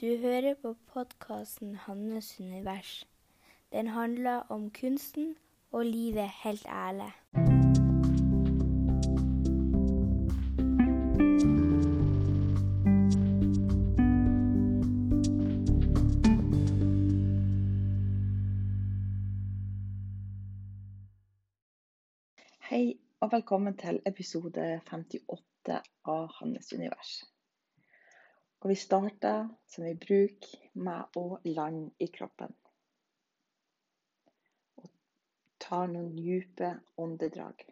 Du hører på podkasten 'Hannes univers'. Den handler om kunsten og livet helt ærlig. Hei og velkommen til episode 58 av Hannes univers. Og vi starter som vi bruker med å lande i kroppen. Og tar noen dype åndedrag.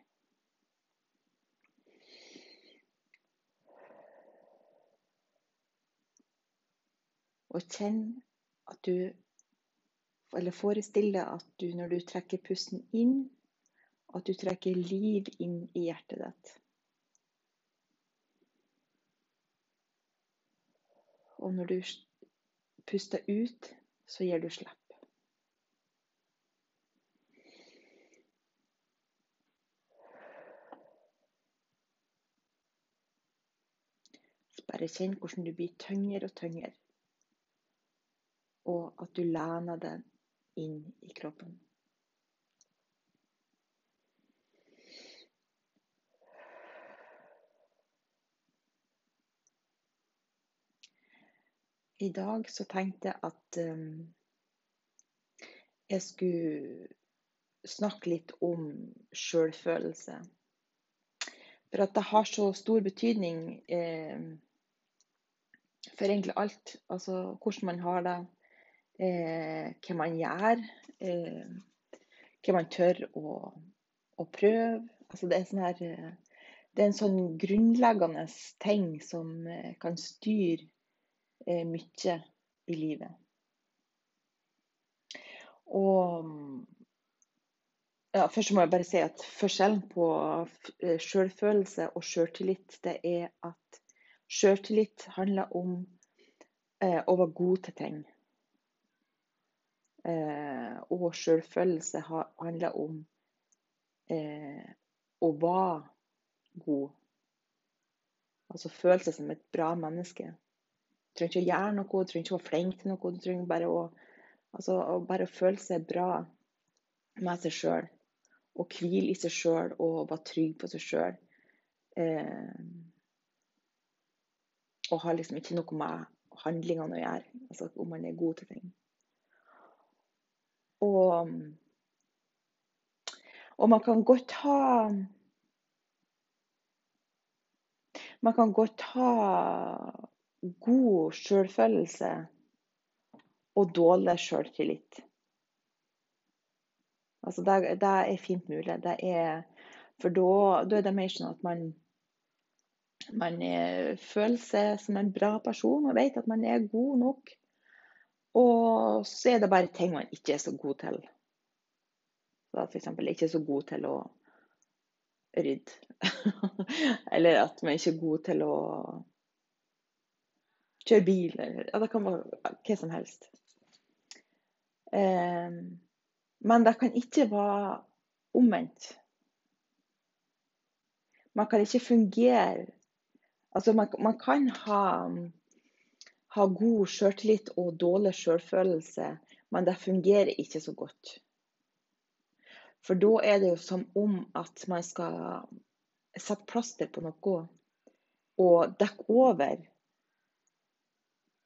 Og kjenn at du Eller forestill deg at du når du trekker pusten inn, at du trekker liv inn i hjertet ditt. Og når du puster ut, så gir du slipp. Bare kjenn hvordan du blir tyngre og tyngre. Og at du lener deg inn i kroppen. I dag så tenkte jeg at um, jeg skulle snakke litt om sjølfølelse. For at det har så stor betydning eh, for egentlig alt. Altså hvordan man har det, eh, hva man gjør, eh, hva man tør å, å prøve. Altså det er sånn her Det er en sånn grunnleggende ting som kan styre mye i livet. Og ja, Først må jeg bare si at forskjellen på selvfølelse og selvtillit, det er at selvtillit handler om eh, å være god til ting. Eh, og selvfølelse handler om eh, å være god. Altså føle seg som et bra menneske. Trenger ikke å gjøre noe, du trenger ikke å være flink til noe. Du trenger bare å, altså, å føle seg bra med seg sjøl. Og hvile i seg sjøl og være trygg på seg sjøl. Eh, og har liksom ikke noe med handlingene å gjøre, altså om man er god til ting. Og, og man kan godt ha Man kan godt ha god selvfølelse og dårlig selvtillit. Altså det, det, er fint mulig. Er, for da, da, er det mer sånn at man, man er, føler seg som en bra person og vet at man er god nok. Og så er det bare ting man ikke er så god til. Så F.eks. ikke er så god til å rydde. Eller at man ikke er god til å kjøre bil. Eller, ja, det kan være hva som helst. Eh, men det kan ikke være omvendt. Man kan ikke fungere Altså, man, man kan ha, ha god selvtillit og dårlig selvfølelse, men det fungerer ikke så godt. For da er det jo som om at man skal sette plaster på noe og dekke over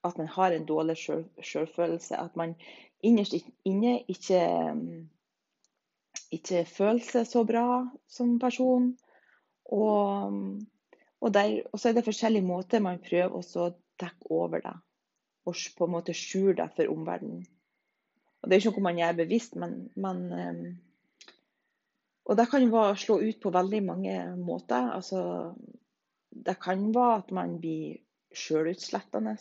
at man har en dårlig selvfølelse. At man innerst inne ikke, ikke føler seg så bra som person. Og, og, der, og, så er det forskjellige måter man prøver å dekke over det. Og på en måte skjule det for omverdenen. Det er ikke noe man gjør bevisst, men, men Og det kan jo slå ut på veldig mange måter. Altså, det kan være at man blir sjølutslettende.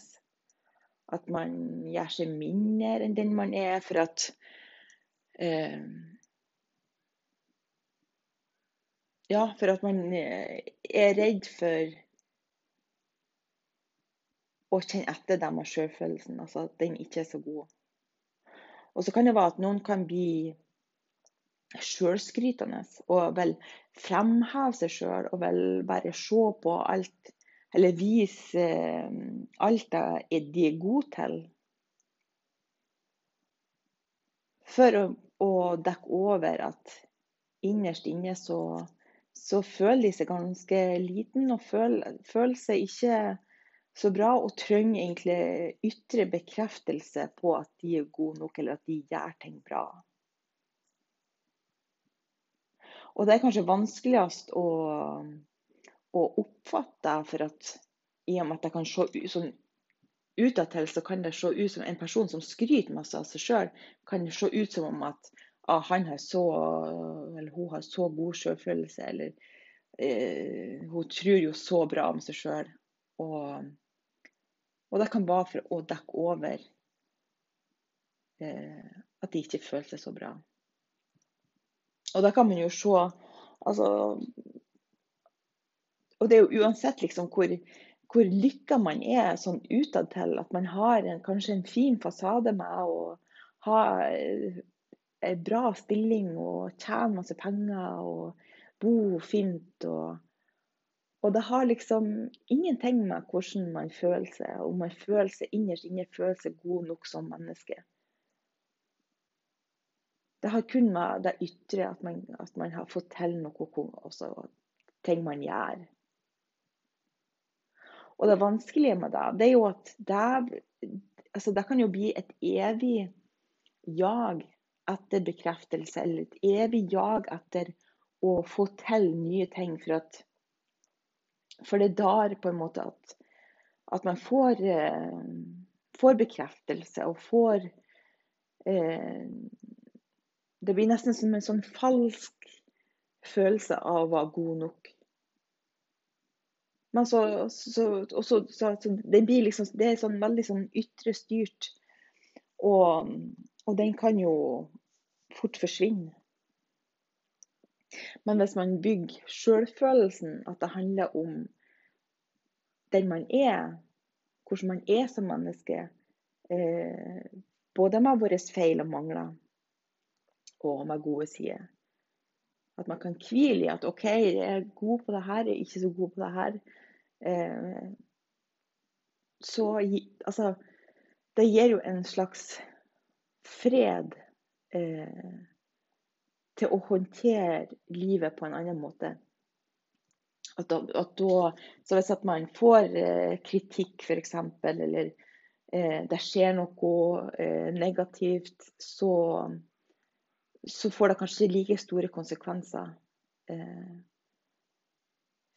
At man gjør seg mindre enn den man er, for at eh, Ja, for at man eh, er redd for å kjenne etter det med sjølfølelsen, altså at den ikke er så god. Og så kan det være at noen kan bli sjølskrytende og vil fremheve seg sjøl og vil bare se på alt Eller vise eh, alt det de er gode til. For å, å dekke over at innerst inne så, så føler de seg ganske liten og føler, føler seg ikke så bra og trenger egentlig ytre bekreftelse på at de er gode nok, eller at de gjør ting bra. Og det er kanskje vanskeligst å, å oppfatte, for at i og med at det kan se ut sånn utadtil så kan det se ut som en person som skryter masse av seg sjøl, kan det se ut som om at ah, han har så, eller hun har så god selvfølelse, eller eh, hun tror jo så bra om seg sjøl. Og, og, det kan være for å dekke over eh, at de ikke føler seg så bra. Og da kan man jo se altså, Og det er jo uansett liksom hvor, hvor lykka man er sånn utadtil, at man har en, kanskje en fin fasade med å ha en bra stilling og tjene masse penger og bo fint. og og det har liksom ingenting med hvordan man føler seg, om man føler seg innerst inne føler seg god nok som menneske. Det har kun med det ytre at man, at man har fått til noe, også ting man gjør. Og det vanskelige med det, det er jo at det, altså det kan jo bli et evig jag etter bekreftelse, eller et evig jag etter å få til nye ting. For, at, for det der på en måte at, at man får, eh, får bekreftelse og får eh, det blir nesten som en sånn falsk følelse av å være god nok. Men så, så, så, så det blir liksom Det er sånn veldig sånn ytre styrt. Og, og den kan jo fort forsvinne. Men hvis man bygger sjølfølelsen, at det handler om den man er, hvordan man er som menneske, eh, både med våre feil og mangler, og med gode sider. At man kan hvile i at OK, jeg er god på det her, jeg er ikke så god på det her. Eh, så altså Det gir jo en slags fred eh, til å håndtere livet på en annen måte. At da, at da, så hvis at man får eh, kritikk, f.eks., eller eh, det skjer noe eh, negativt, så så får det kanskje like store konsekvenser. Eh,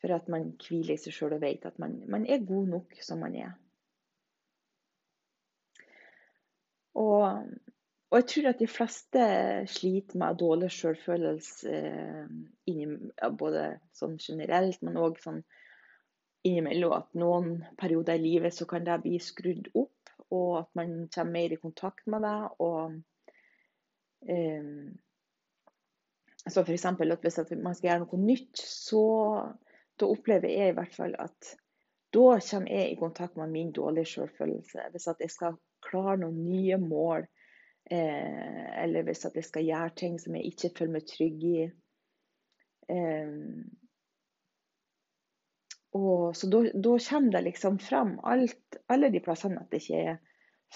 for at man hviler i seg sjøl og vet at man, man, er god nok som man er. Og, og, jeg tror at de fleste sliter med dårlig sjølfølelse, eh, både sånn generelt, men òg sånn innimellom at noen perioder i livet så kan det bli skrudd opp, og at man kommer mer i kontakt med det. og så f.eks. at hvis man skal gjøre noe nytt, så da opplever jeg i hvert fall at da kommer jeg i kontakt med min dårlige selvfølelse. Hvis at jeg skal klare noen nye mål, eh, eller hvis at jeg skal gjøre ting som jeg ikke føler meg trygg i. Eh, og, så da, da, kommer det liksom fram alt, alle de plassene at jeg ikke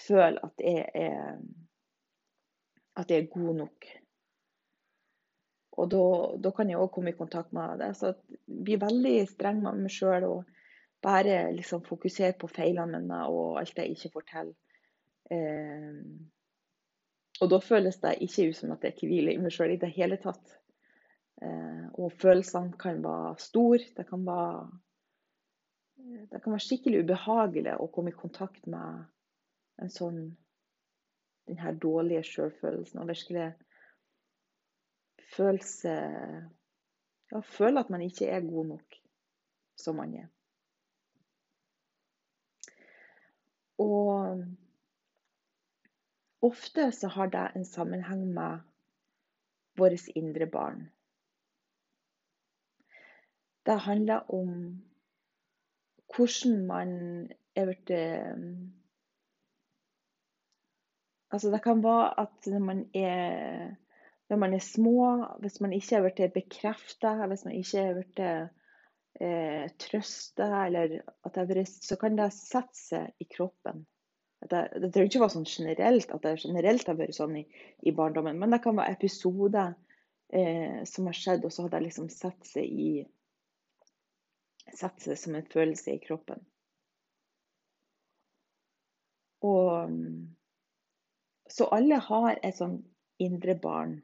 føler at jeg er at jeg er god nok. Og da, kan jeg òg komme i kontakt med det. Så jeg blir veldig streng med meg sjøl og bare liksom fokusere på feilene mine og alt jeg ikke får til. Eh, og da føles det ikke ut som at jeg hviler i meg sjøl i det hele tatt. Eh, og følelsene kan være store. Det kan være, det kan være skikkelig ubehagelig å komme i kontakt med en sånn den her dårlige sjølfølelsen. Og virkelig føle seg Ja, føle at man ikke er god nok som man er. Og ofte så har det en sammenheng med vårt indre barn. Det handler om hvordan man er blitt Altså, det kan være at når man er, når man er små, hvis man ikke har blitt bekrefta, hvis man ikke har blitt eh, trøsta, har vært Så kan det sette seg i kroppen. Det, det trenger ikke være sånn generelt, at det generelt har vært sånn i, i barndommen, men det kan være episoder eh, som har skjedd, og så har det liksom satt seg i Satt seg som en følelse i kroppen. Og Så alle har et sånn indre barn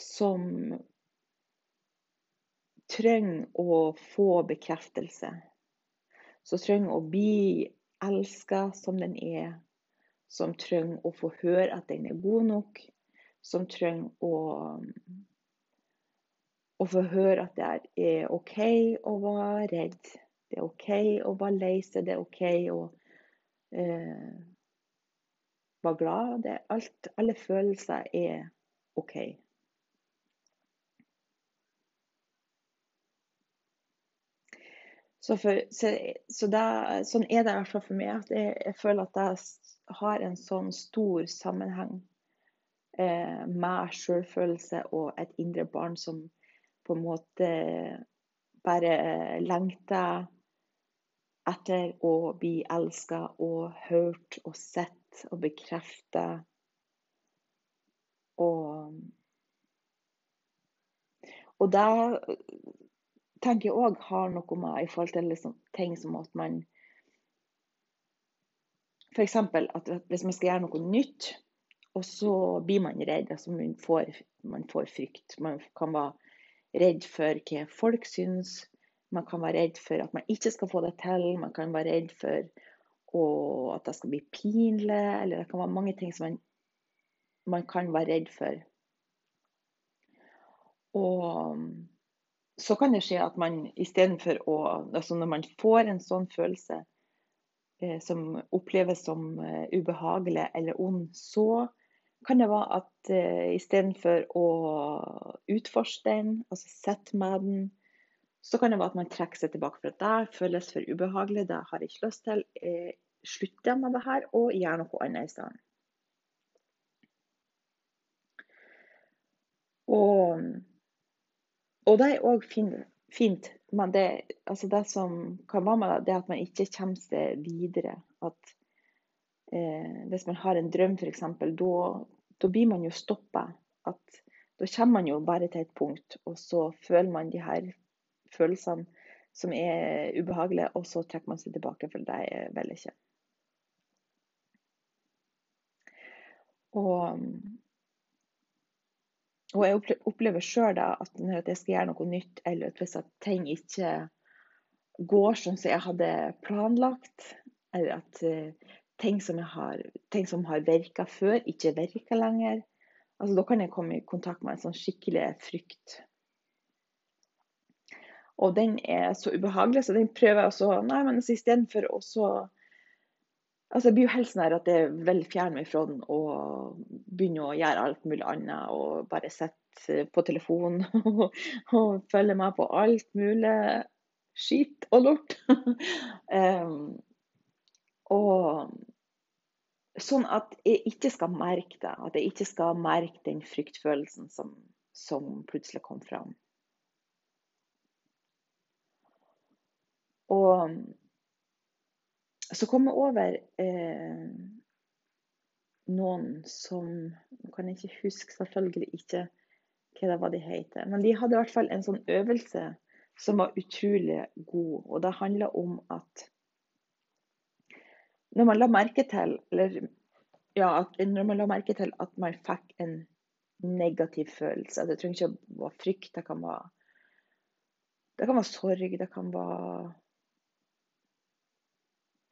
som trenger å få bekreftelse. Som trenger å bli elska som den er, som trenger å få høre at den er god nok, som trenger å, å få høre at det er OK å være redd. Det er OK å være lei seg, det er OK å eh, være glad. Det alt, alle følelser er OK. Så, for, så, så da, sånn er det i hvert fall for meg. at Jeg, jeg føler at jeg har en sånn stor sammenheng eh, med selvfølelse og et indre barn som på en måte bare lengter etter å bli elska og hørt og sett og bekrefta. Og, og det tenker jeg òg har noe med i forhold til liksom, ting som at man F.eks. at hvis man skal gjøre noe nytt, og så blir man redd. altså Man får, man får frykt. Man kan være redd for hva folk syns. Man kan være redd for at man ikke skal få det til. Man kan være redd for at det skal bli pinlig. Eller det kan være mange ting som man, man kan være redd for. Og så kan det skje at man istedenfor å Altså når man får en sånn følelse eh, som oppleves som eh, ubehagelig eller ond, så kan det være at eh, istedenfor å utforske den, altså sitte med den, så kan det være at man trekker seg tilbake for at det føles for ubehagelig, det har jeg ikke lyst til. Eh, slutte med det her og gjøre noe annet i stedet. Og og det er òg fint, men det, altså det, som kan være med det, det er at man ikke kommer seg videre. At eh, hvis man har en drøm, f.eks., da blir man jo stoppa. Da kommer man jo bare til et punkt, og så føler man de her følelsene som er ubehagelige, og så trekker man seg tilbake, for det vil jeg ikke. Og og jeg opplever sjøl at når jeg skal gjøre noe nytt, eller hvis at ting ikke går sånn som jeg hadde planlagt, eller at uh, ting som har, ting som har virka før, ikke virker lenger, altså da kan jeg komme i kontakt med en sånn skikkelig frykt. Og den er så ubehagelig, så den prøver jeg også Nei, men altså, istedenfor å så Altså, jeg blir jo helt sånn at jeg vil fjerne meg fra den og begynne å gjøre alt mulig annet. Og bare sitte på telefonen og følge med på alt mulig skit og lort. um, og sånn at jeg ikke skal merke det. At jeg ikke skal merke den fryktfølelsen som, som plutselig kom fram. Og så kom jeg over eh, noen som Nå kan jeg ikke huske selvfølgelig ikke hva det var de heter. Men de hadde i hvert fall en sånn øvelse som var utrolig god. Og det handla om at når man la merke til eller ja, når man la merke til at man fikk en negativ følelse Det trenger ikke å være frykt. Det kan være, det kan være sorg. Det kan være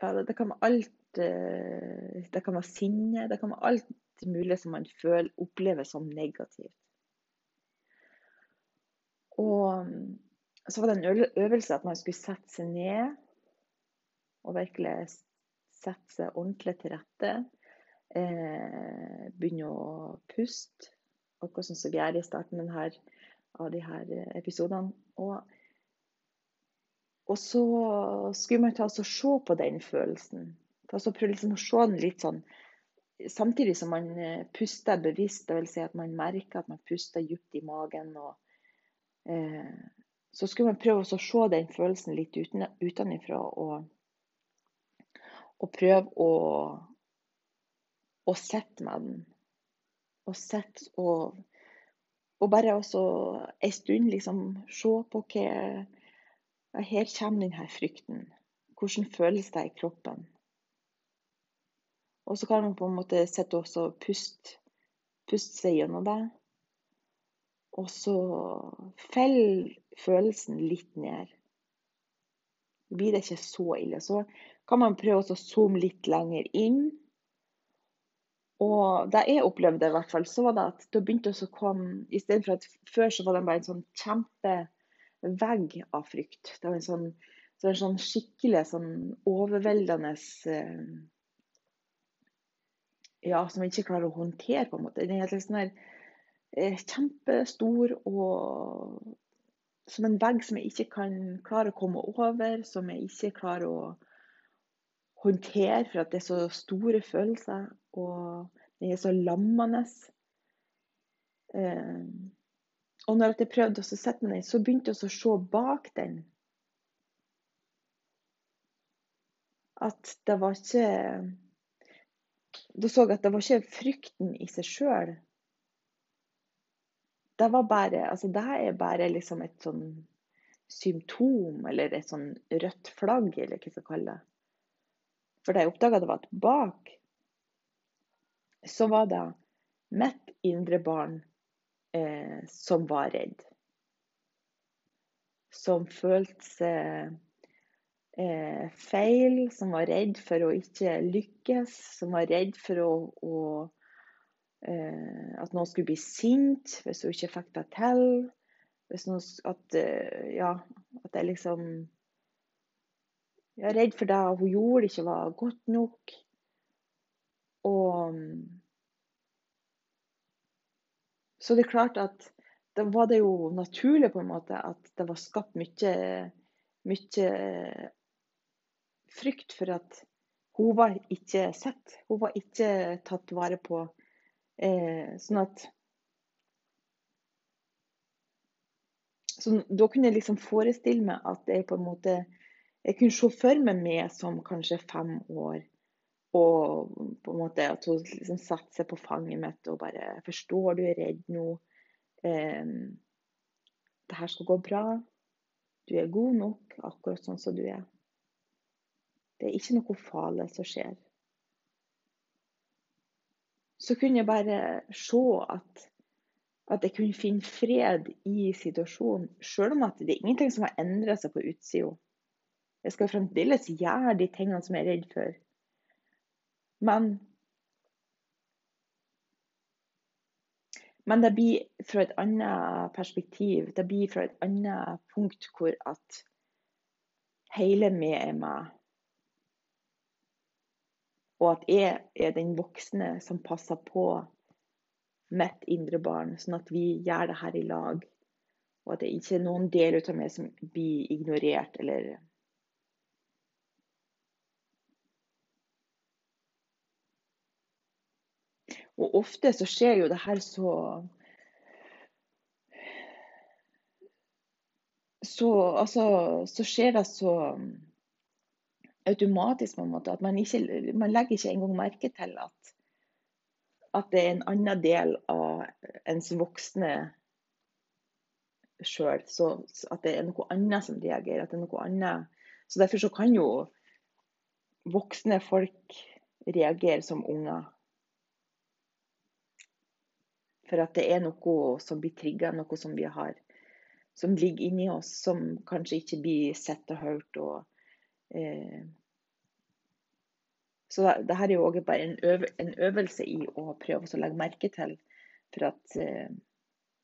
ja, det, det, kan være alt eh, Det kan være sinne. Det kan være alt mulig som man føler, opplever som negativt. Og så var det en øvelse at man skulle sette seg ned og virkelig sette seg ordentlig til rette. Eh, begynne å puste, akkurat som vi gjør i starten av de her episodene. Og og så skulle man ta og se på den følelsen. Ta og prøve liksom å se den litt sånn Samtidig som man eh, puster bevisst, vil si at man merker at man puster dypt i magen. og eh, så skulle man prøve å se den følelsen litt uten, utenfra. Og, og prøve å, å sitte med den. Og sitte og, og bare også en stund liksom se på hva ja, Her kommer denne frykten. Hvordan føles det i kroppen? Og så kan man på en måte sitte og puste, puste seg gjennom det. Og så faller følelsen litt ned. Blir det ikke så ille. Så kan man prøve å zoome litt lenger inn. Og det jeg opplevde, i hvert fall, så var det at det begynte å komme Istedenfor at før så var det bare en sånn kjempevegg av frykt. Det var en sånn, så en sånn skikkelig sånn overveldende eh, Ja, som jeg ikke klarer å håndtere, på en måte. Den er sånn her Eh, kjempestor og som en vegg som jeg ikke kan klare å komme over, som jeg ikke klarer å håndtere for at det er så store følelser, og den er så lammende. Eh, og når jeg prøvde å sette meg ned, så begynte jeg å se bak den. At det var ikke Da så jeg at det var ikke frykten i seg sjøl det var bare Altså, det er bare liksom et sånn symptom, eller et sånn rødt flagg, eller hva jeg skal kalle det. For det jeg oppdaga, var at bak så var det mitt indre barn eh, som var redd. Som følte seg eh, feil, som var redd for å ikke lykkes, som var redd for å, å Eh, at noen skulle bli sint hvis hun ikke fikk det til. Noen, at, eh, ja, at jeg liksom Jeg er redd for det hun gjorde, ikke var godt nok. Og Så det er klart at da var det jo naturlig på en måte at det var skapt mye, mye frykt for at hun var ikke sett. Hun var ikke tatt vare på. Eh, sånn at så Da kunne jeg liksom forestille meg at jeg på en måte Jeg kunne se for meg med som kanskje fem år. Og på en måte at hun liksom satte seg på fanget mitt og bare 'Forstår du er redd nå. Eh, det her skal gå bra. Du er god nok akkurat sånn som du er. Det er ikke noe farlig som skjer så kunne jeg bare se at, at jeg kunne finne fred i situasjonen. Selv om at det er ingenting som har endra seg på utsida. Jeg skal fremdeles gjøre de tingene som jeg er redd for. Men Men det blir fra et annet perspektiv. Det blir fra et annet punkt hvor at hele meg er meg. Og at jeg er den voksne som passer på mitt indre barn, sånn at vi gjør det her i lag. Og at det ikke er noen del av meg som blir ignorert eller Og ofte så skjer jo det her så Så, altså, så skjer det så automatisk på en måte. At man, ikke, man legger ikke engang merke til at, at det er en annen del av ens voksne sjøl. At det er noe annet som reagerer. at det er noe annet. Så Derfor så kan jo voksne folk reagere som unger. For at det er noe som blir trigga, noe som vi har som ligger inni oss, som kanskje ikke blir sett og hørt. og Eh, så det her er jo òg bare en, øv en, øvelse i å prøve å legge merke til. For at eh,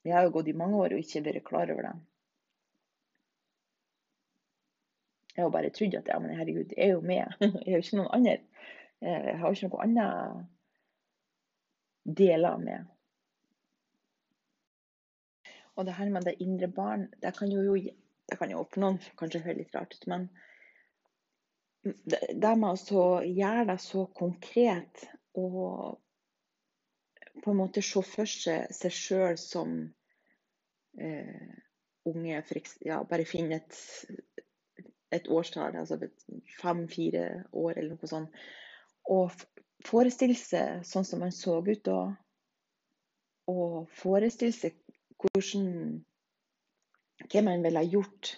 jeg har jo gått i mange år og ikke vært klar over det. Jeg har bare trodd at ja, men herregud, jeg er jo med. Jeg er jo ikke noen andre. Eh, jeg har jo ikke noen andre deler med. Og det her med det indre barn, det kan jo, det kan jo for kanskje høres litt rart ut, men det med å gjøre det så konkret og på en måte se for seg seg sjøl som, eh, unge ja, bare finne et, et årstall, altså fem-fire år eller noe sånt, og forestille seg sånn som man så ut da, og forestille seg hvordan hva man ville ha gjort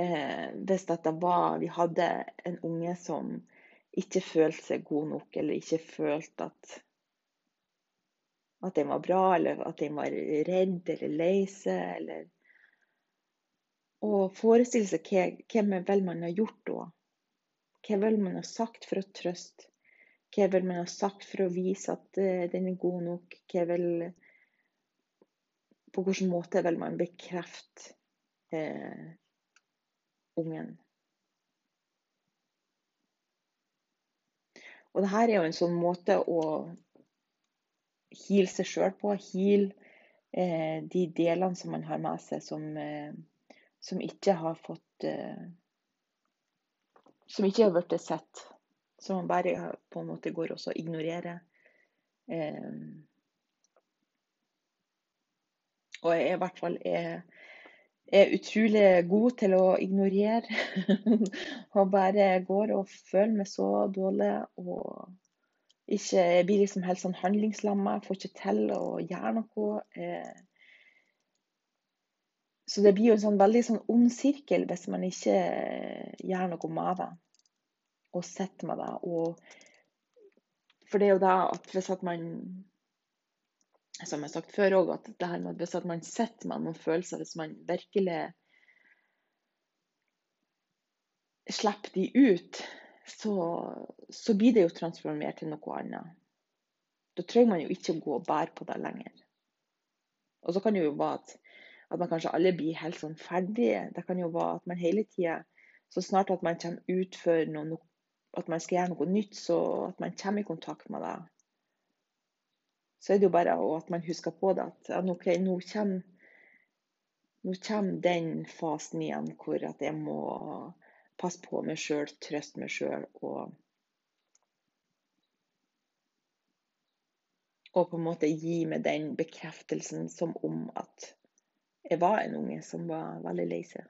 eh, hvis det var vi hadde en unge som ikke følte seg god nok, eller ikke følte at at den var bra, eller at den var redd eller lei seg, eller Og forestille seg hva, hva vel man ha gjort da? Hva vil man ha sagt for å trøste? Hva vil man ha sagt for å vise at uh, den er god nok? Hva vil På hvilken måte vil man bekrefte eh, ungen? Og det her er jo en sånn måte å heale seg sjøl på. Heale eh, de delene som man har med seg som, eh, som ikke har fått eh, Som ikke har blitt sett. Som man bare på en måte går og ignorerer. Eh, og jeg i hvert fall er, er utrolig god til å ignorere. og bare går og føler meg så dårlig. og ikke, jeg blir liksom helt sånn handlingslamma, får ikke til å gjøre noe. Eh. Så det blir jo en sånn veldig sånn ond sirkel hvis man ikke gjør noe med det. Og sitter med det. Og for det er jo da at hvis at man Som jeg har sagt før òg, at det her med hvis man sitter med noen følelser, hvis man virkelig slipper de ut, så, så, blir det jo transformert til noe annet. Da trenger man jo ikke å gå og bære på det lenger. Og så kan det jo være at, at man kanskje alle blir helt sånn ferdige. Det kan jo være at man hele tida, så snart at man kommer ut for noe, at man skal gjøre noe nytt, så at man kommer i kontakt med det, så er det jo bare at man husker på det. At okay, nå, kommer, nå kommer den fasen igjen hvor jeg må passe på meg sjøl, trøste meg sjøl og Og på en måte gi meg den bekreftelsen som om at jeg var en unge som var veldig lei seg.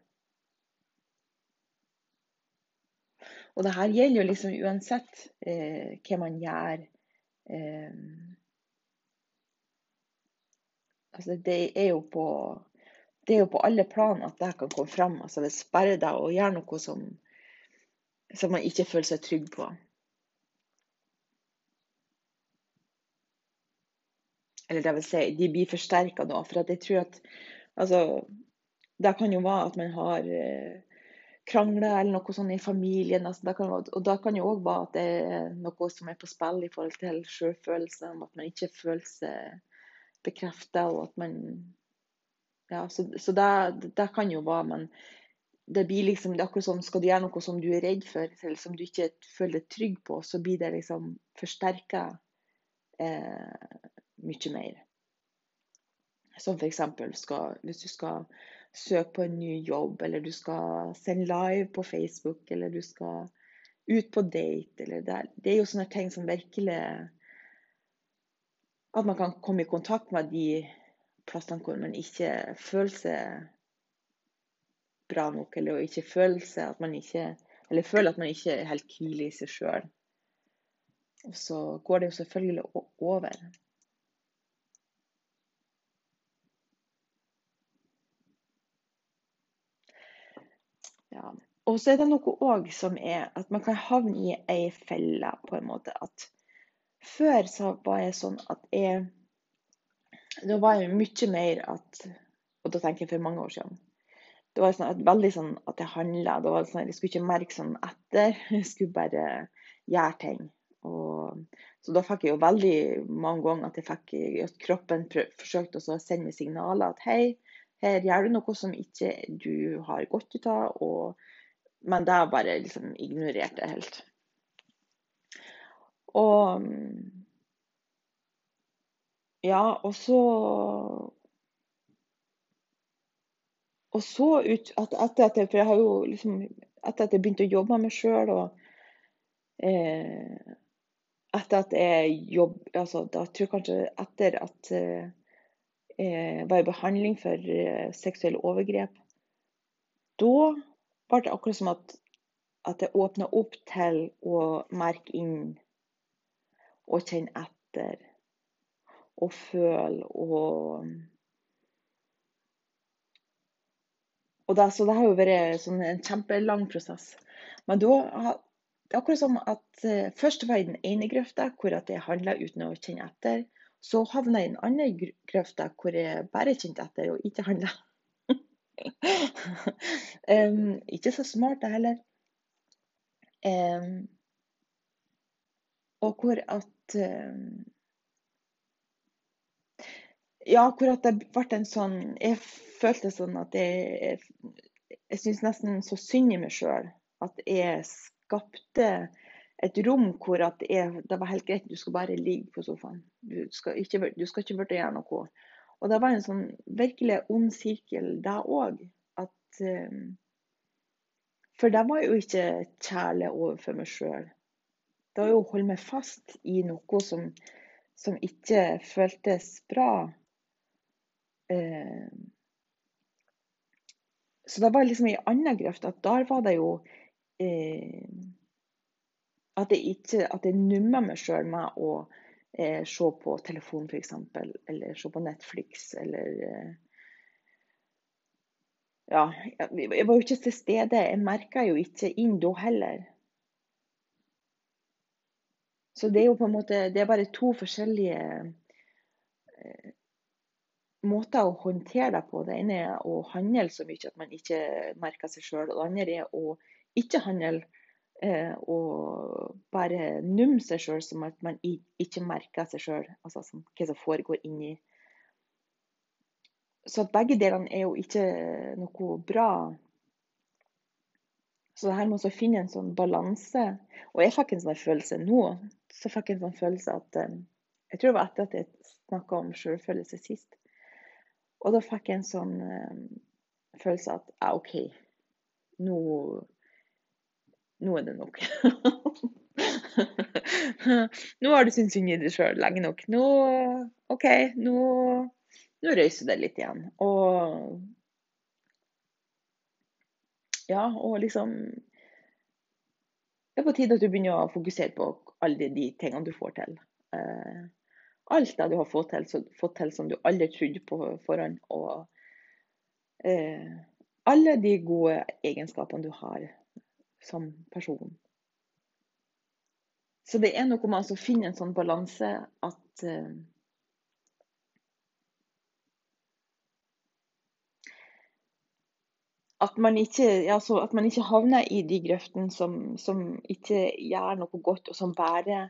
Og det her gjelder jo liksom uansett eh, hva man gjør. Eh, altså det er på det er jo på alle plan at det kan komme fram. Altså det sperrer deg å gjøre noe som, som man ikke føler seg trygg på. Eller det vil si, de blir forsterka da. For jeg tror at altså, Det kan jo være at man har eh, krangler eller noe sånt i familien. Altså, kan, og da kan jo òg være at det er noe som er på spill i forhold til selvfølelse. At man ikke føler seg bekrefta, og at man ja, så, så det, det, kan jo være, men det blir liksom, det er akkurat som skal du gjøre noe som du er redd for, eller som du ikke føler deg trygg på, så blir det liksom forsterka eh, mye mer. Som f.eks. hvis du skal søke på en ny jobb, eller du skal sende live på Facebook, eller du skal ut på date, eller det, det er jo sånne ting som virkelig At man kan komme i kontakt med de plassene hvor man ikke føler seg bra nok, eller ikke føler seg at man ikke Eller føler at man ikke er helt hvile i seg sjøl. Og så går det jo selvfølgelig over. Ja. Og så er det noe òg som er at man kan havne i ei felle, på en måte. At før så var jeg sånn at jeg da var jeg mye mer at Og da tenker jeg for mange år siden. Det var sånn at, veldig sånn at jeg handla. Sånn jeg skulle ikke merke sånn etter. Jeg skulle bare gjøre ting. Og, så da fikk jeg jo veldig mange ganger at fikk at kroppen forsøkte å sende signaler at hei, her gjør du noe som ikke du har godt ut av. Og, men det bare liksom ignorerte jeg helt. Og ja, og så Og så ut at etter at jeg For jeg har jo liksom Etter at jeg begynte å jobbe med meg sjøl og eh, Etter at jeg jobb... Altså, da tror jeg kanskje etter at eh, eh, var i behandling for eh, seksuelle overgrep, da ble det akkurat som at, at jeg åpna opp til å merke inn og kjenne etter og føle og og det, Så det har jo vært sånn en kjempelang prosess. Men da det er akkurat som at uh, først var jeg i den ene grøfta hvor jeg handla uten å kjenne etter. Så havna jeg i den andre grøfta hvor jeg bare kjente etter og ikke handla. um, ikke så smart, det heller. Um, og hvor at um, Ja, hvor at det ble en sånn Jeg følte sånn at jeg Jeg syns nesten så synd i meg sjøl at jeg skapte et rom hvor at jeg, det var helt greit, du skal bare ligge på sofaen. Du skal ikke, du skal ikke burde gjøre noe. Og det var en sånn virkelig ond sirkel, det òg. At for det var jo ikke kjærlig overfor meg sjøl. Det var jo å holde meg fast i noe som, som ikke føltes bra. Eh, så det var liksom i anna grøft at der var det jo eh, At jeg ikke At jeg numma meg sjøl med å eh, se på telefon, f.eks. Eller se på Netflix, eller eh, ja, jeg var jo ikke til stede. Jeg merka jo ikke inn da heller. Så det er jo på en måte Det er bare to forskjellige eh, måter å håndtere deg på. Det ene er å handle så mye at man ikke merker seg sjøl. Og det andre er å ikke handle eh, og bare numme seg sjøl som at man ikke merker seg sjøl. Altså hva som foregår inni så at begge delene er jo ikke noe bra. Så det her må også finne en sånn balanse. Og jeg fikk en sånn følelse nå. Så fikk jeg en sånn følelse at eh, Jeg tror det var etter at jeg snakka om selvfølelse sist. Og da fikk jeg en sånn um, følelse at ja, OK, nå Nå er det nok. nå har du syntes synd i deg sjøl lenge nok. Nå OK, nå nå røyser det litt igjen. Og ja, og liksom Det er på tide at du begynner å fokusere på alle de tingene du får til. Eh, alt det du har fått til, fått til som du aldri trodde på forhånd. Og eh, alle de gode egenskapene du har som person. Så det er noe med å finne en sånn balanse at at man ikke, ja, at man ikke havner i de grøftene som, som, ikke gjør noe godt, og som bare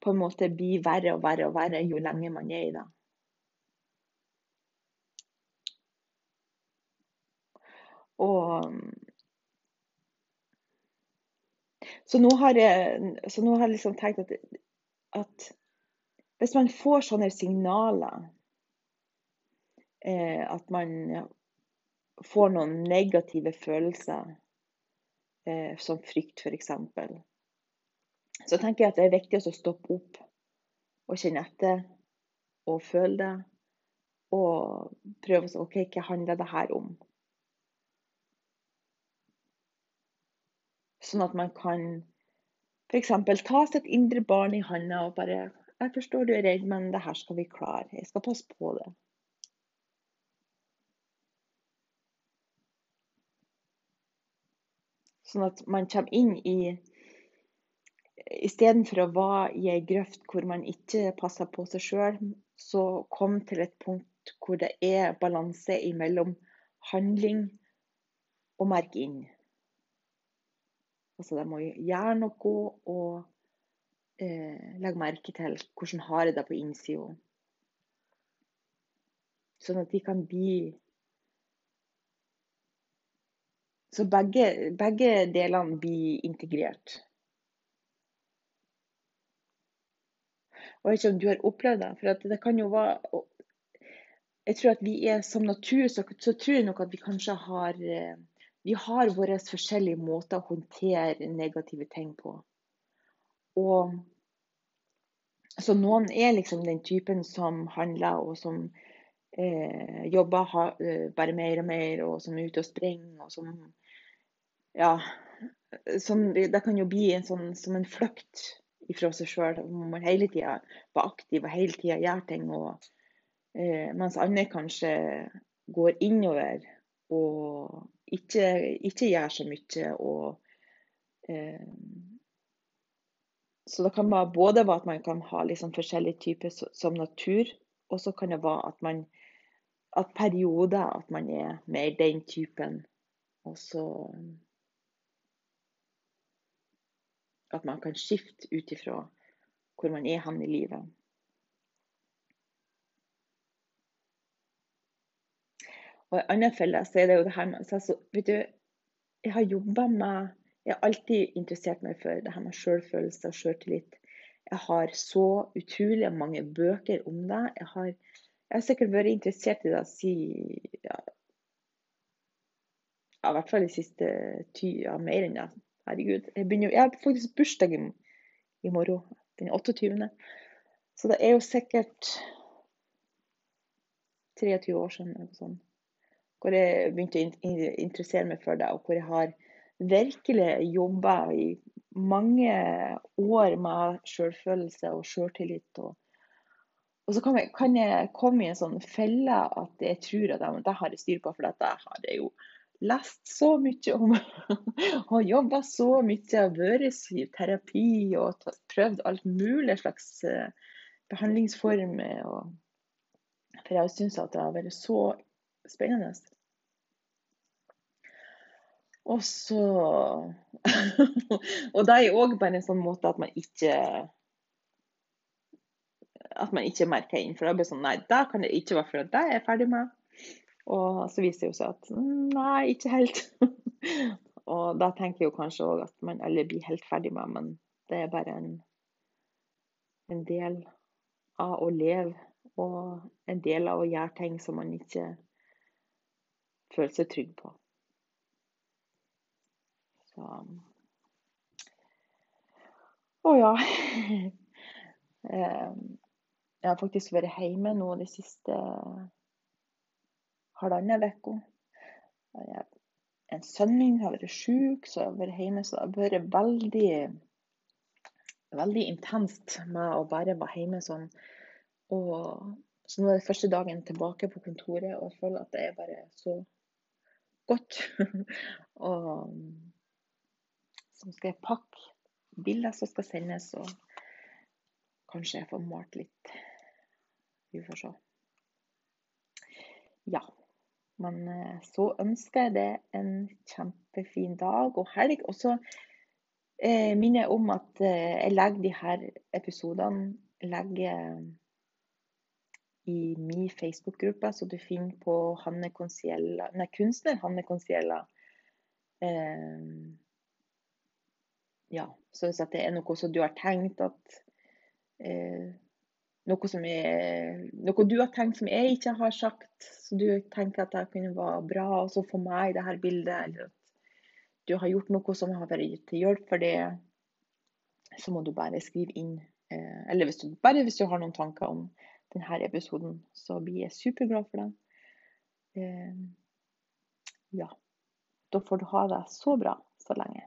på en måte blir verre og verre og verre jo lenger man er i det. Og Så nå har jeg, nå har jeg liksom tenkt at, at hvis man får sånne signaler eh, At man får noen negative følelser, eh, som frykt f.eks., så tenker jeg at det er viktig å stoppe opp og kjenne etter og føle det. Og prøve å si OK, hva handler det her om? Sånn at man kan f.eks. ta sitt indre barn i handa og bare 'Jeg forstår du er redd, men det her skal vi klare. Jeg skal passe på det.' Sånn at man kommer inn i Istedenfor å være i ei grøft hvor man ikke passer på seg sjøl, så kom til et punkt hvor det er balanse mellom handling og merke inn. Altså de må gjøre noe og eh, legge merke til hvordan har jeg det på innsida. Sånn at de kan bli Så begge, begge delene blir integrert. Jeg vet ikke om du har opplevd det. For det kan jo være Jeg tror at vi er som natur, så, så tror jeg nok at vi kanskje har eh, Vi har våre forskjellige måter å håndtere negative ting på. Og så noen er liksom den typen som handler, og som eh, jobber ha, eh, bare mer og mer, og som er ute og springer, og som Ja. Som, det kan jo bli en sånn, som en flukt fra seg sjøl. Man hele tida var aktiv og hele tida gjør ting. Og, eh, mens andre kanskje går innover og ikke, ikke gjør så mye. og eh, så det kan være både at man kan ha liksom forskjellige typer som natur, og så kan det være at man at perioder at man er mer den typen. Og så At man kan skifte ut ifra hvor man er hen i livet. Og i annen felle så er det jo det her med så, vet du, Jeg har jobba med Jeg har alltid interessert meg for det her med selvfølelse og selvtillit. Jeg har så utrolig mange bøker om det. Jeg har, jeg har sikkert vært interessert i det siden ja, ja, i hvert fall de siste ty, ja, mer enn det. Herregud. Jeg, begynner, jeg har faktisk bursdag i, i morgen, den 28. Så det er jo sikkert 23 år siden eller noe sånt, hvor jeg begynte å interessere meg for det, og hvor jeg har virkelig jobba i mange år med selvfølelse og selvtillit. Og, og så kan jeg, kan jeg, komme i en sånn felle at jeg tror at jeg, det har jeg styr på, for dette har jeg jo lest så mye om. og jobba så mye og vært i terapi og prøvd alt mulig slags eh, behandlingsformer. For jeg syns at det har vært så spennende. Og så Og det er òg bare en sånn måte at man ikke at man ikke merker inn. For da blir det sånn Nei, det kan det ikke være, for er jeg ferdig med. Og så viser det seg at nei, ikke helt. og da tenker jeg jo kanskje òg at man alle blir helt ferdig med, men det er bare en, en del av å leve. Og en del av å gjøre ting som man ikke føler seg trygg på. Så Å ja. Jeg har faktisk vært hjemme nå de siste halvannen uke. En sønn min har vært syk, så jeg har vært hjemme. Så det har vært veldig, veldig intenst med å bare være hjemme sånn. Og, så nå er det første dagen tilbake på kontoret, og jeg føler at det er bare så godt. og så skal jeg pakke bilder som skal sendes, og kanskje jeg får malt litt. Vi får se. Ja. Men eh, så ønsker jeg det en kjempefin dag og helg. Og så eh, minner jeg om at eh, jeg legger de her episodene legger i min Facebook-gruppe, så du finner på Hanne Conciella, nei, kunstner Hanne Conciella. Eh, ja, så hvis det er noe som du har tenkt at eh, noe, er, noe du har tenkt som jeg ikke har sagt, så du tenker at det kunne være bra også for meg i dette bildet, eller at du har gjort noe som har vært til hjelp for det, så må du bare skrive inn. Eh, eller hvis du, bare hvis du har noen tanker om denne episoden, så blir jeg superglad for det. Eh, ja. Da får du ha det så bra så lenge.